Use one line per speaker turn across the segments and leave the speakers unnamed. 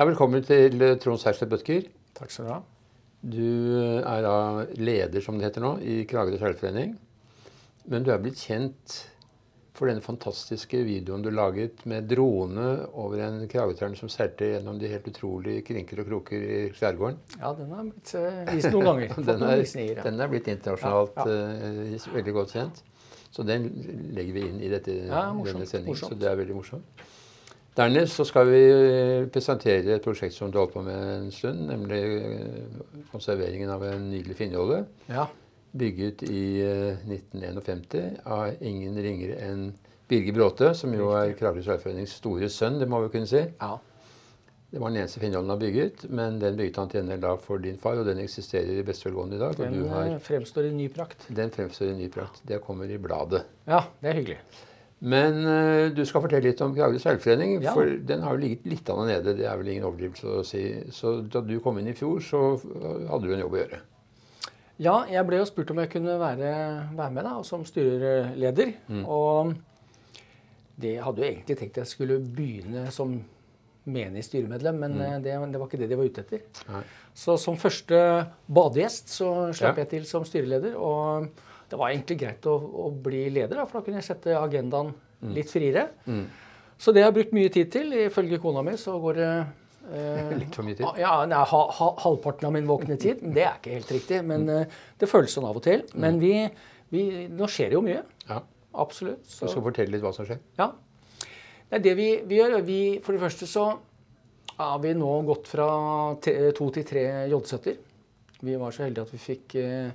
Ja, velkommen til eh, Trond Serseth Bødker.
Takk skal du ha.
Du eh, er da leder, som det heter nå, i Kragerø seilforening. Men du er blitt kjent for denne fantastiske videoen du laget med drone over en kragetørn som seilte gjennom de helt utrolige krinker og kroker i skjærgården.
Ja, den har blitt uh, vist noen ganger.
den, er,
visninger, ja.
den er blitt internasjonalt
ja, ja.
Veldig godt kjent. Så den legger vi inn i dette,
morsomt,
denne sendingen.
Morsomt.
Så det er veldig morsomt. Dernest så skal vi presentere et prosjekt som du holdt på med en stund, nemlig eh, konserveringen av en nydelig finnjolle.
Ja.
Bygget i 1951 eh, av ingen ringere enn Birger Bråte, som jo er Kragerø Seilforenings store sønn, det må vi kunne si.
Ja.
Det var den eneste finnjollen han bygget, men den bygget han til gjengjeld da for din far, og den eksisterer i beste velgående i dag.
Den har, fremstår i ny prakt.
Den fremstår i ny prakt. Det kommer i bladet.
Ja, det er hyggelig.
Men uh, du skal fortelle litt om Kragerø seilforening.
Ja.
For den har jo ligget litt av nede. Det er vel ingen overdrivelse å si. Så da du kom inn i fjor, så hadde du en jobb å gjøre.
Ja, jeg ble jo spurt om jeg kunne være, være med da, som styreleder. Mm. Og det hadde jo egentlig tenkt jeg skulle begynne som menig styremedlem, men mm. det, det, var ikke det de var ute etter.
Nei.
Så som første badegjest så slapp
Ja.
jeg til som styreleder. og det var egentlig greit å, å bli leder, da, for da kunne jeg sette agendaen litt friere.
Mm.
Så det har jeg brukt mye tid til. Ifølge kona mi så går det eh,
Litt for mye tid.
Ja, nei, ha, ha, halvparten av min våkne tid. Det er ikke helt riktig, men eh, det føles sånn av og til. Men vi, vi, nå skjer det jo mye.
Ja.
Absolutt.
Du
Så,
skal fortelle litt hva som skjer.
ja. Det er det vi, vi gjør. Vi, for det første så har vi nå gått fra to til tre J-70-er. Vi var så heldige at vi fikk eh,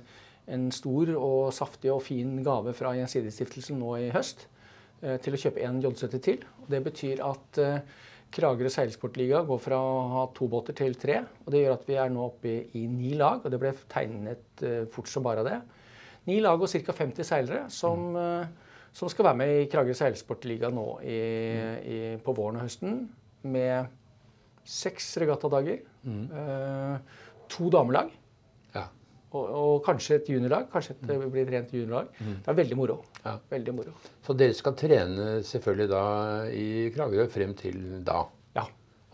en stor og saftig og fin gave fra Gjensidigestiftelsen nå i høst eh, til å kjøpe en J70 til. Det betyr at eh, Kragerø seilsportliga går fra å ha to båter til tre. og Det gjør at vi er nå oppe i, ni lag, og det ble tegnet eh, fort som bare det. Ni lag og ca. 50 seilere som, eh, som skal være med i Kragerø seilsportliga nå i, i, på våren og høsten med seks regattadager. Eh, to damelag. Og, og kanskje et juniorlag. Kanskje et, det blir rent juniorlag. Det er veldig moro.
Ja.
Veldig moro.
Så dere skal trene selvfølgelig da i Kragerø frem til da.
Ja.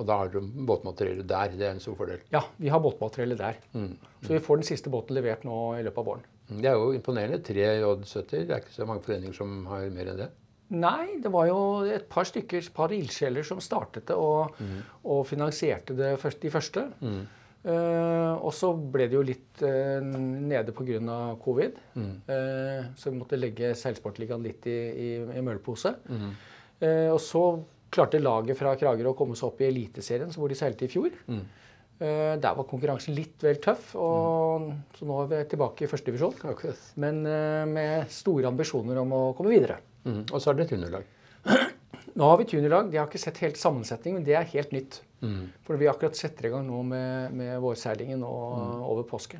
Og da har dere båtmateriellet der. Det er en stor fordel.
ja, vi har båtmateriellet der. Så vi får den siste båten levert nå i løpet av våren.
Det er jo imponerende. Tre J70. Det er ikke så mange foreninger som har mer enn det.
Nei, det var jo et par stykker, et par ildsjeler som startet det og, og finansierte det først, de første. Eh, og så ble det jo litt uh, nede pga. covid. Eh, så vi måtte legge seilsportligaen litt i, i, i møllpose. Eh, og så klarte laget fra Kragerø å komme seg opp i Eliteserien, hvor de seilte i fjor. Eh, der var konkurransen litt vel tøff, og, så nå er vi tilbake i førstedivisjon.
Okay.
Men uh, med store ambisjoner om å komme videre.
Mm. Og så er det et underlag.
Nå har vi juniorlag. De har ikke sett helt sammensetning, men det er helt nytt. For vi akkurat setter i gang nå med, med vårseilingen og over påske.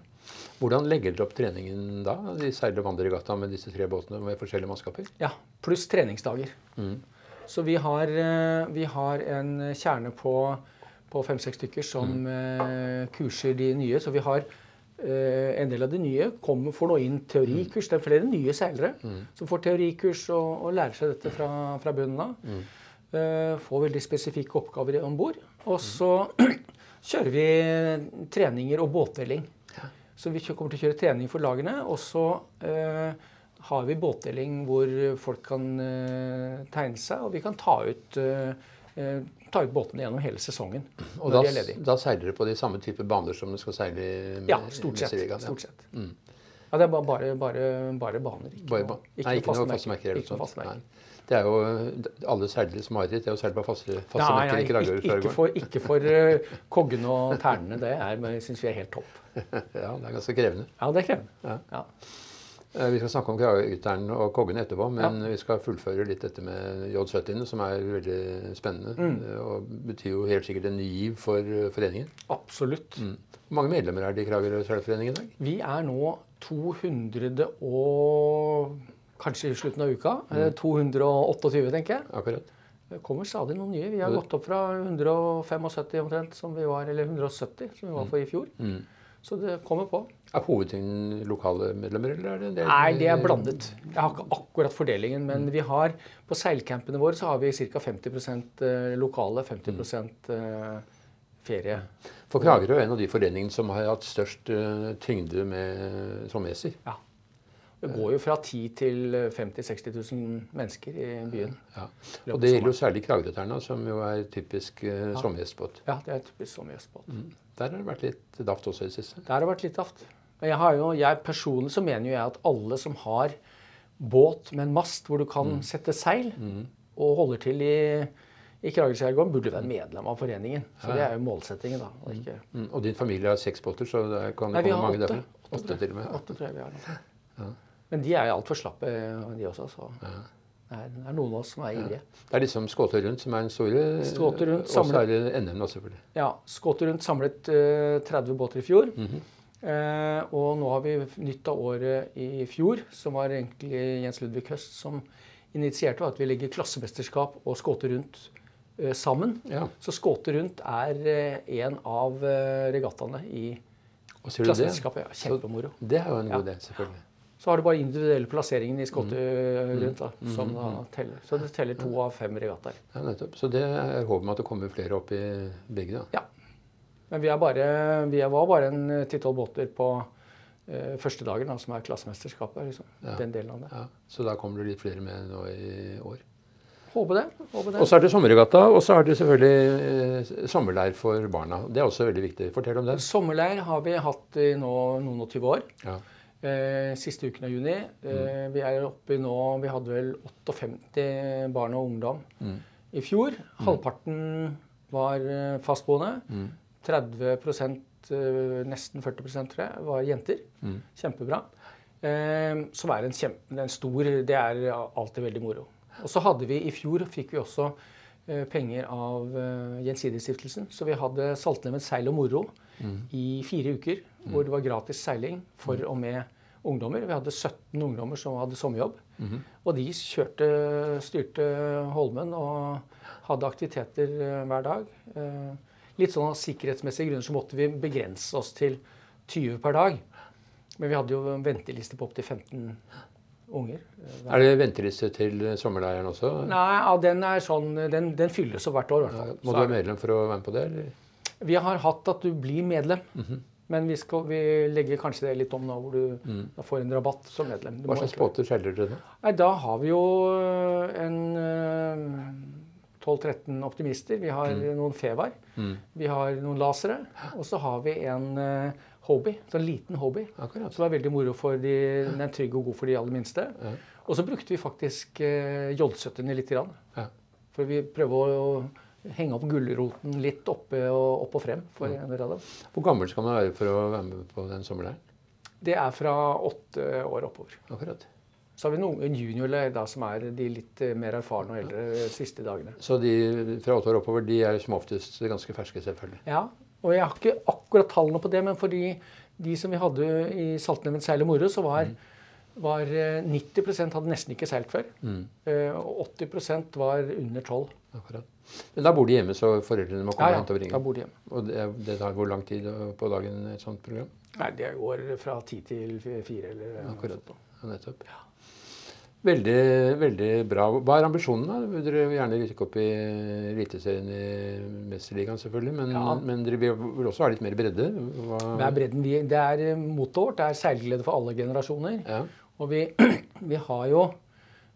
Hvordan legger dere opp treningen da? De seiler vandreregatta med disse tre båtene med forskjellige mannskaper?
Ja, pluss treningsdager. Så vi har, eh, vi har en kjerne på, på fem-seks stykker som eh, kurser de nye. Så vi har en del av de nye kommer, får nå inn teorikurs. Det er flere nye seilere som får teorikurs og, og lærer seg dette fra, fra bunnen av. Eh, får veldig spesifikke oppgaver om bord. Og så kjører vi treninger og båtdeling. Så vi kommer til å kjøre trening for lagene. Og så uh, har vi båtdeling hvor folk kan uh, tegne seg, og vi kan ta ut, eh, eh, ta ut båtene gjennom hele sesongen
Og da, da seiler dere på de samme type baner som du skal seile i
Ja, stort sett.
Ja.
Stort sett. Ja, det er bare, bare, bare, bare baner. Ikke,
Bare ba
noe,
Nei, ikke noe
fastmerker. Ikke noe
noe
faste
sånt.
merker.
Nei. Det er jo alle seilere som har det. Det er å seile på faste, faste
Nei,
merker
nei,
i Kragerø
ikke, ikke for, ikke for uh, koggene og ternene. Det syns vi er helt topp.
Ja, det er ganske krevende.
Ja, det er krevende.
Ja.
Ja.
Eh, Vi skal snakke om Kragerø-ytteren og koggene etterpå, men vi skal fullføre litt dette med J70-ene, som er veldig spennende.
Mm.
eh, Og betyr jo helt sikkert en ny giv for eh, foreningen.
Absolutt.
Hvor mange medlemmer er det i Kragerø seilforening i dag?
Vi er nå 200 og Kanskje i slutten av uka. Mm. 228, tenker jeg.
Akkurat.
Det kommer stadig noen nye. Vi har
Mm.
gått opp fra 175 omtrent, som vi var, eller 170 som vi var for i fjor. Så det kommer på.
Er hovedtyngden lokale medlemmer, eller er det en del
Nei, det er blandet. Jeg har ikke akkurat fordelingen, men vi har på seilcampene våre så har vi ca. 50 eh, lokale, 50 eh, ferie.
For Kragerø er en av de foreningene som har hatt størst uh, tyngde med trommeser.
Ja. Det går jo fra 10 til 50 000-60 000 mennesker i byen.
Ja. Og det gjelder jo særlig Kragerø-Terna, som jo er typisk eh, ja. sommergjestbåt.
Ja, det er typisk sommergjestbåt. Mm.
Der har det vært litt daft også i det siste.
Der har det vært litt daft. Jeg, har jo, jeg Personlig så mener jo jeg at alle som har båt med en mast hvor du kan mm. sette seil, mm. og holder til i i Kragerøskjærgården burde være medlem av foreningen. Så det er jo målsettingen. da. Og, ikke...
mm. og din familie har seks båter, så det kan
det
komme mange
åtte.
åtte, Åtte, til og med.
Åtte tror jeg vi har. Ja. Men de er jo altfor slappe, de også. så... Ja. Det er, det noen av oss som er ivrige.
Ja. Det er liksom Skåte rundt som er den store,
rundt,
og så er det NM nå, selvfølgelig.
Ja. Skåte rundt samlet uh, 30 båter i fjor. Mm -hmm. uh, og nå har vi nytt av året i fjor, som var egentlig Jens Ludvig Høst som initierte, at vi legger klassemesterskap og Skåte rundt uh, sammen. Ja. Så skåte rundt er eh, en av eh, regattaene i klassemesterskapet. Ja, kjempemoro.
Det er jo en god idé, selvfølgelig.
Så har du bare individuelle plasseringen i skottet mm. rundt, da, mm. som da mm. teller. Så det teller to av fem regattaer.
Ja, nettopp. Så det er håpet med at det kommer flere opp i begge, da.
Ja. Men vi, bare, vi var bare en ti-tolv båter på eh, første dagen, da, som er klassemesterskapet. Liksom. Ja. Den delen av det. Ja.
Så da kommer det litt flere med nå i år?
Håper det. Håper det.
Og så er det sommerregatta, og så er det selvfølgelig eh, sommerleir for barna. Det er også veldig viktig. Fortell om det.
Sommerleir har vi hatt i nå noen og tyve år. Ja. Eh, siste uken av juni. Eh, mm. Vi er oppe i nå Vi hadde vel 58 barn og ungdom mm. i fjor. Mm. Halvparten var eh, fastboende. 30 mm. 30 nesten 40 tror jeg, var jenter. Mm. Kjempebra. Eh, som er en, kjempe, en stor Det er alltid veldig moro. Og så hadde vi i fjor fikk vi også eh, penger av eh, Gjensidigestiftelsen. Så vi hadde Saltnemmet seil og moro mm. i fire uker. Hvor det var gratis seiling for mm. og med ungdommer. Vi hadde 17 ungdommer som hadde sommerjobb. Mm. Og de kjørte, styrte Holmen og hadde aktiviteter eh, hver dag. Litt sånn av sikkerhetsmessige grunner så måtte vi begrense oss til 20 per dag. Men vi hadde jo en venteliste på opptil 15 unger.
Er det venteliste til sommerleiren også?
Nei, ja, den, er sånn, den, den fylles opp hvert år. Ja,
må du være medlem for å være med på det? Eller?
Vi har hatt at du blir medlem. Mm -hmm. Men vi, skal, vi, legger kanskje det litt om nå, hvor du mm. får en rabatt som medlem.
Du Hva slags båter selger dere da?
Nei, Da har vi jo en 12-13 optimister. Vi har mm. noen Fevar. Mm. Vi har noen lasere. Og så har vi en hobby. Så en liten hobby. Akkurat. Som er veldig moro for de, den er trygg og god for de aller minste. Ja. Og så brukte vi faktisk eh, J70 litt. Grann. Ja. For vi prøver å henge opp gulroten litt oppe og, opp og frem. for ja. av dem.
Hvor gammel skal man være for å være med på den sommeren?
Det er fra åtte år oppover.
Akkurat.
Så har vi noen juniorleir som er de litt eh, mer erfarne og eldre de siste dagene.
Så de fra åtte år oppover de er som oftest ganske ferske, selvfølgelig?
Ja, og jeg har ikke akkurat tallene på det, men fordi de som vi hadde i Saltneven seil og moro, så var, mm. var 90 eh, hadde nesten ikke seilt før. Mm. Eh, og 80% var under 12.
Akkurat. Men da bor de hjemme, så foreldrene må komme
ja, ja,
og hente og bringe?
da bor de hjemme.
Og det, det, tar hvor lang tid på dagen et sånt program?
Nei, Det går fra ti til fire. eller
Akkurat. Ja, nettopp. Ja. Veldig, veldig bra. Hva er ambisjonen? da? Vil dere gjerne rykke opp i Eliteserien i Mesterligaen, selvfølgelig. Men, ja. men, dere vil også ha litt mer bredde?
Hva... Det er bredden vi, det er eh, vårt. Det er seilglede for alle generasjoner. Ja. Og vi, vi, har jo,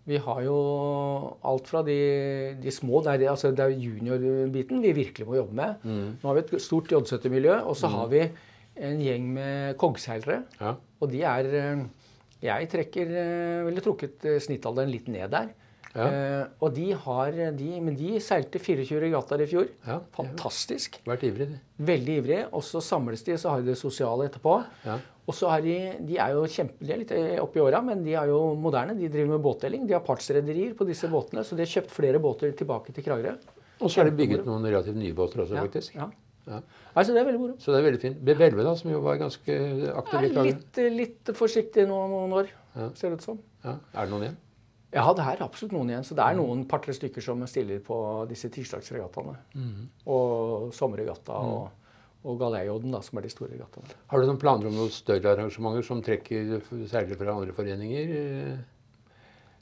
vi, har jo alt fra de, de små Det er, altså det er juniorbiten vi virkelig må jobbe med. Mm. Nå har vi et stort J70-miljø, og så mm. har vi en gjeng med koggseilere. Ja. Og de er eh, jeg trekker, eh, ville trukket eh, snittalderen litt ned der. Ja. Eh, og de har de, Men de seilte 24 regattaer i fjor. Ja, Fantastisk.
Vært ivrig, de.
Veldig ivrige. Og så samles de, så har de det sosiale etterpå. Ja. Og så er de, de er jo kjempe, de er litt oppi åra, men de er jo moderne. De driver med båtdeling. De har partsrederier på disse båtene, så de har kjøpt flere båter tilbake til Kragerø.
Og så er det bygget noen relativt nye båter også, faktisk. Ja.
Ja. Altså, det er veldig moro.
Så det er veldig fint. Belve, da, som jo var ganske aktiv
Kragerø? Litt, litt forsiktig nå noen år, ja. ser det ut som.
Ja. Er det noen igjen?
Ja, det er absolutt noen igjen. Så det er noen par-tre stykker som stiller på disse tirsdagsregattaene. Mm. Og sommerregatta mm. og, og Galeioden, da, som er de store regattaene.
Har du noen planer om noen større arrangementer som trekker særlig fra andre foreninger?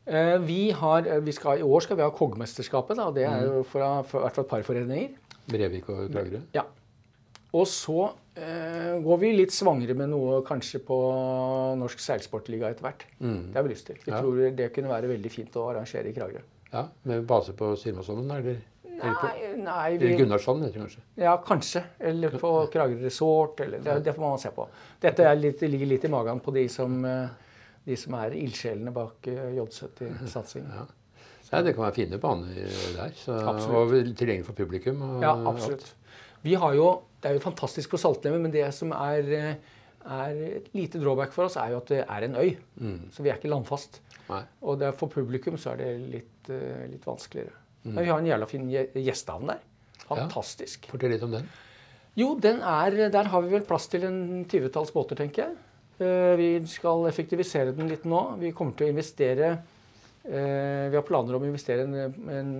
Eh, vi har, vi skal, I år skal vi ha Koggmesterskapet. Da, det er mm. jo fra, for, for et par foreninger.
Brevik og Kragerø?
Ja. Og så eh, går vi litt svangere med noe kanskje på Norsk Seilsportliga etter hvert. Det har vi lyst til. Vi
Ja.
tror det kunne være veldig fint å arrangere i Kragerø.
Ja, Med base på Sirmasonen, eller? Nei,
Nei, nei
eller Gunnarsson, heter det kanskje.
ja, kanskje. Eller på Kragerø Resort. Eller, det, det får man se på. Dette er litt, ligger litt i magen på de som, eh, de som er ildsjelene bak eh, J70-satsingen.
Ja. Ja, det kan være fine baner der. Så, og tilgjengelig for publikum.
Ja, absolutt. Vi har jo, Det er jo fantastisk på Saltnevet, men det som er, er et lite drawback for oss, er jo at det er en øy. Så vi er ikke landfast.
Nei.
Og det er, for publikum så er det litt, eh, litt vanskeligere.
Mm.
Men vi har en jævla fin gje- gjestehavn der. Fantastisk.
Fortell litt om den.
Jo, den er, der har vi vel plass til en 20-talls båter, tenker jeg. Eh, Vi skal effektivisere den litt nå. Vi kommer til å investere Vi har planer om å investere en, en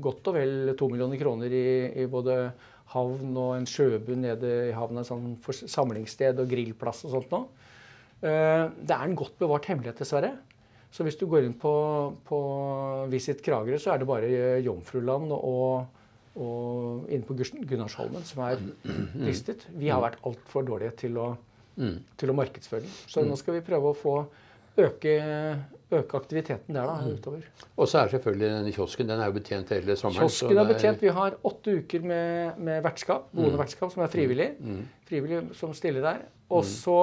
godt og vel to millioner kroner i, i både havn og en sjøbunn nede i havna, sånn samlingssted og grillplass og sånt noe. Eh, Det er en godt bevart hemmelighet, dessverre. Så hvis du går inn på, på Visit Kragerø, så er det bare eh, Jomfruland og, og inne på Gunnarsholmen som er listet. Vi har vært altfor dårlige til å, til å markedsføre den. Så nå skal vi prøve å få øke, øke aktiviteten der da, utover.
Og så er selvfølgelig denne kiosken. Den er jo betjent hele sommeren.
Kiosken er
det
betjent. Vi har åtte uker med, med vertskap, boende vertskap, som er frivillig. Frivillig som stiller der. Og så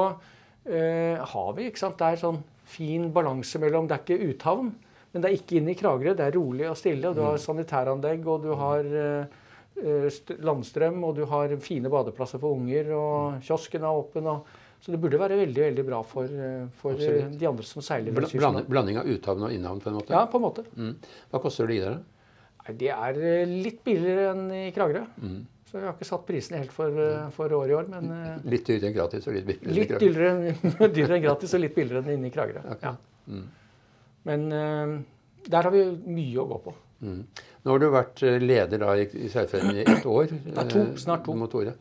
eh, har vi, ikke sant, det er sånn fin balanse mellom Det er ikke uthavn, men det er ikke inne i Kragerø. Det er rolig og stille. og Du har sanitæranlegg, og du har eh, eh, landstrøm, og du har fine badeplasser for unger, og kiosken er åpen. og så det burde være veldig veldig bra for, eh, for eh, de andre som seiler. Bl
blanding, blanding av uthavn og innhavn, på en måte.
Ja, på en måte.
Mm. Hva koster det i ligge der, da?
Nei, Det er eh, litt billigere enn i Kragerø.
Mm.
Så jeg har ikke satt prisene helt for, eh, for året i år, men
Litt dyrere enn gratis og litt billigere.
litt dyrere, dyrere enn gratis og litt billigere enn inne i Kragerø. Ja.
Mm.
Men der har vi mye å gå på.
Mm. Nå har du vært leder da i, Seilforeningen i ett år.
Det er to, snart to.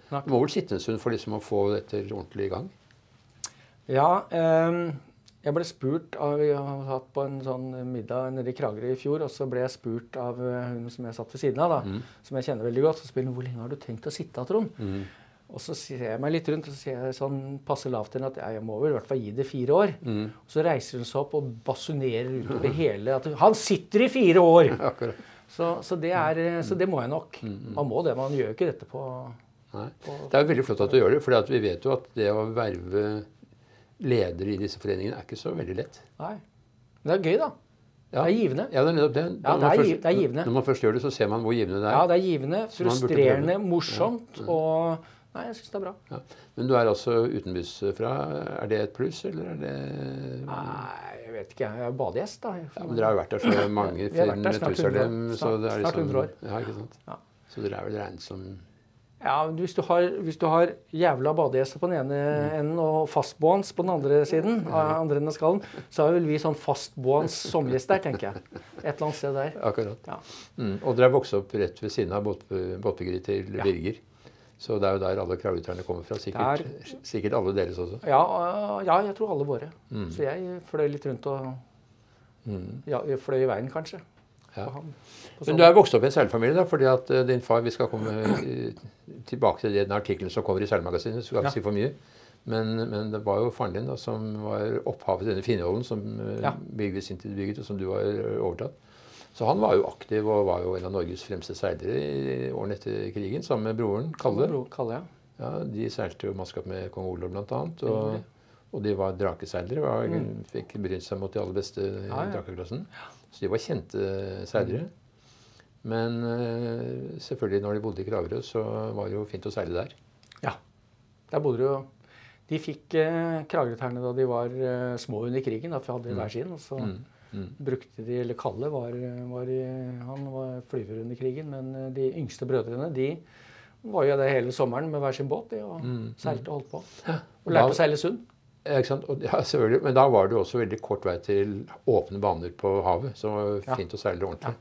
Snart.
Du må vel sitte en stund for liksom å få dette ordentlig i gang?
Ja, eh, jeg ble spurt av Vi har hatt på en sånn middag nede i Kragerø i fjor, og så ble jeg spurt av eh, hun som jeg satt ved siden av, da, som jeg kjenner veldig godt, og spør hun hvor lenge har du tenkt å sitte, Trond? Og så ser jeg meg litt rundt og så sier jeg sånn passe lavt til henne at jeg må vel i hvert fall gi det fire år. Og så reiser hun seg opp og basunerer utover hele at han sitter i fire år! Så, så, det, er, eh, så det må jeg nok. Man må det. Man gjør ikke dette på
på Det er jo veldig flott at du gjør det, for vi vet jo at det å verve ledere i disse foreningene er ikke så veldig lett.
Nei. Men det er gøy, da. Det er givende.
Ja, det er det.
Ja, det er først, det er givende.
Når man først gjør det, så ser man hvor givende det er.
Ja, det er givende, frustrerende, morsomt og Nei, jeg syns det er bra.
Ja. Men du er altså utenbys fra. Er det et pluss, eller er det
Nei, jeg vet ikke. Jeg er badegjest, da.
ja, men Dere har jo vært der så mange siden
der snart 100 år.
Så det
Snart-
liksom,
snart 100 år.
Ja, ikke sant?
Ja.
Så dere er vel regnet som
Ja, hvis du har, hvis du har jævla badegjester på den ene enden og fastboende på den andre siden, av andre enden av skallen, så er vel vi sånn fastboende sommergjest der, tenker jeg. Et eller annet sted der.
Akkurat.
Ja.
Mm. Og dere har vokst opp rett ved siden av båt- båtbyggeriet til Birger. Så det er jo der alle krageuterne kommer fra. Sikkert, sikkert alle deres også.
Ja, øh, ja, jeg tror alle våre. Så jeg fløy litt rundt og ja, fløy i veien, kanskje. På ham.
Men du er vokst opp i en seilfamilie, da, fordi at eh, din far Vi skal komme eh, tilbake til den artikkelen som kommer i Seilmagasinet, så skal ikke
Ja.
si for mye. Men, men det var jo faren din da, som var opphavet til denne Finnjollen som uh,
Ja.
bygget sin tid bygget, og som du har eh, overtatt. Så han var jo aktiv og var jo en av Norges fremste seilere i årene etter krigen, sammen med broren Kalle.
Bro, Kalle, ja.
Ja, De seilte jo mannskap med kong Olav bl.a. Og, og de var drakeseilere. Var, Fikk brynt seg mot de aller beste i
Mm. Ja,
drakeklassen. Så de var kjente seilere. Men uh, selvfølgelig når de bodde i Kragerø, så var det jo fint å seile der.
Ja. Der bodde jo De fikk uh, Kragerø-terne da de var uh, små under krigen, da, for hadde de hver sin. Og så brukte de Eller Kalle var, var han var flyver under krigen, men eh, de yngste brødrene de var jo der hele sommeren med hver sin båt de, og seilte og holdt på. Og lærte å seile sund.
Ja, selvfølgelig. Men da var det også veldig kort vei til åpne baner på havet. Så det var
Ja.
fint å seile ordentlig.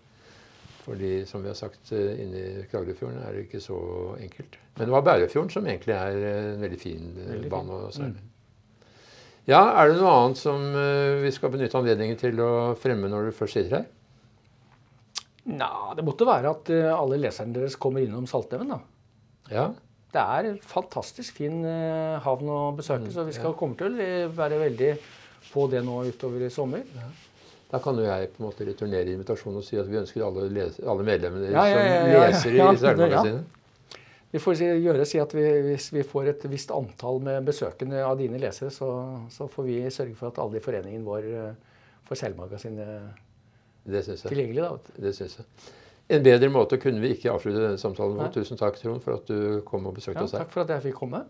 Fordi som vi har sagt, inni inne i Kragerøfjorden er det ikke så enkelt. Men det var Bærøyfjorden som egentlig er eh, en veldig fin eh,
Veldig
bane å seile. Ja, er det noe annet som eh, vi skal benytte anledningen til å fremme når du først sitter her?
Nei, det måtte være at eh, alle leserne deres kommer innom Saltneven, da.
Ja,
det er en fantastisk fin eh, havn å besøke, så vi skal komme til å være veldig på det nå utover i sommer.
Da kan jo jeg på en måte returnere invitasjonen og si at vi ønsker alle, leser, alle medlemmene
Ja, ja,
som leser i Seilmagasinet.
Vi får si, gjøre si at vi, hvis vi får et visst antall med besøkende av dine lesere, så, så får vi sørge for at alle i foreningen vår eh, får Seilmagasinet
syns jeg.
tilgjengelig. Da.
Det synes jeg. En bedre måte kunne vi ikke avslutte denne samtalen på. Tusen takk, Trond, for at du kom og besøkte
ja,
oss her.
takk for at jeg fikk komme.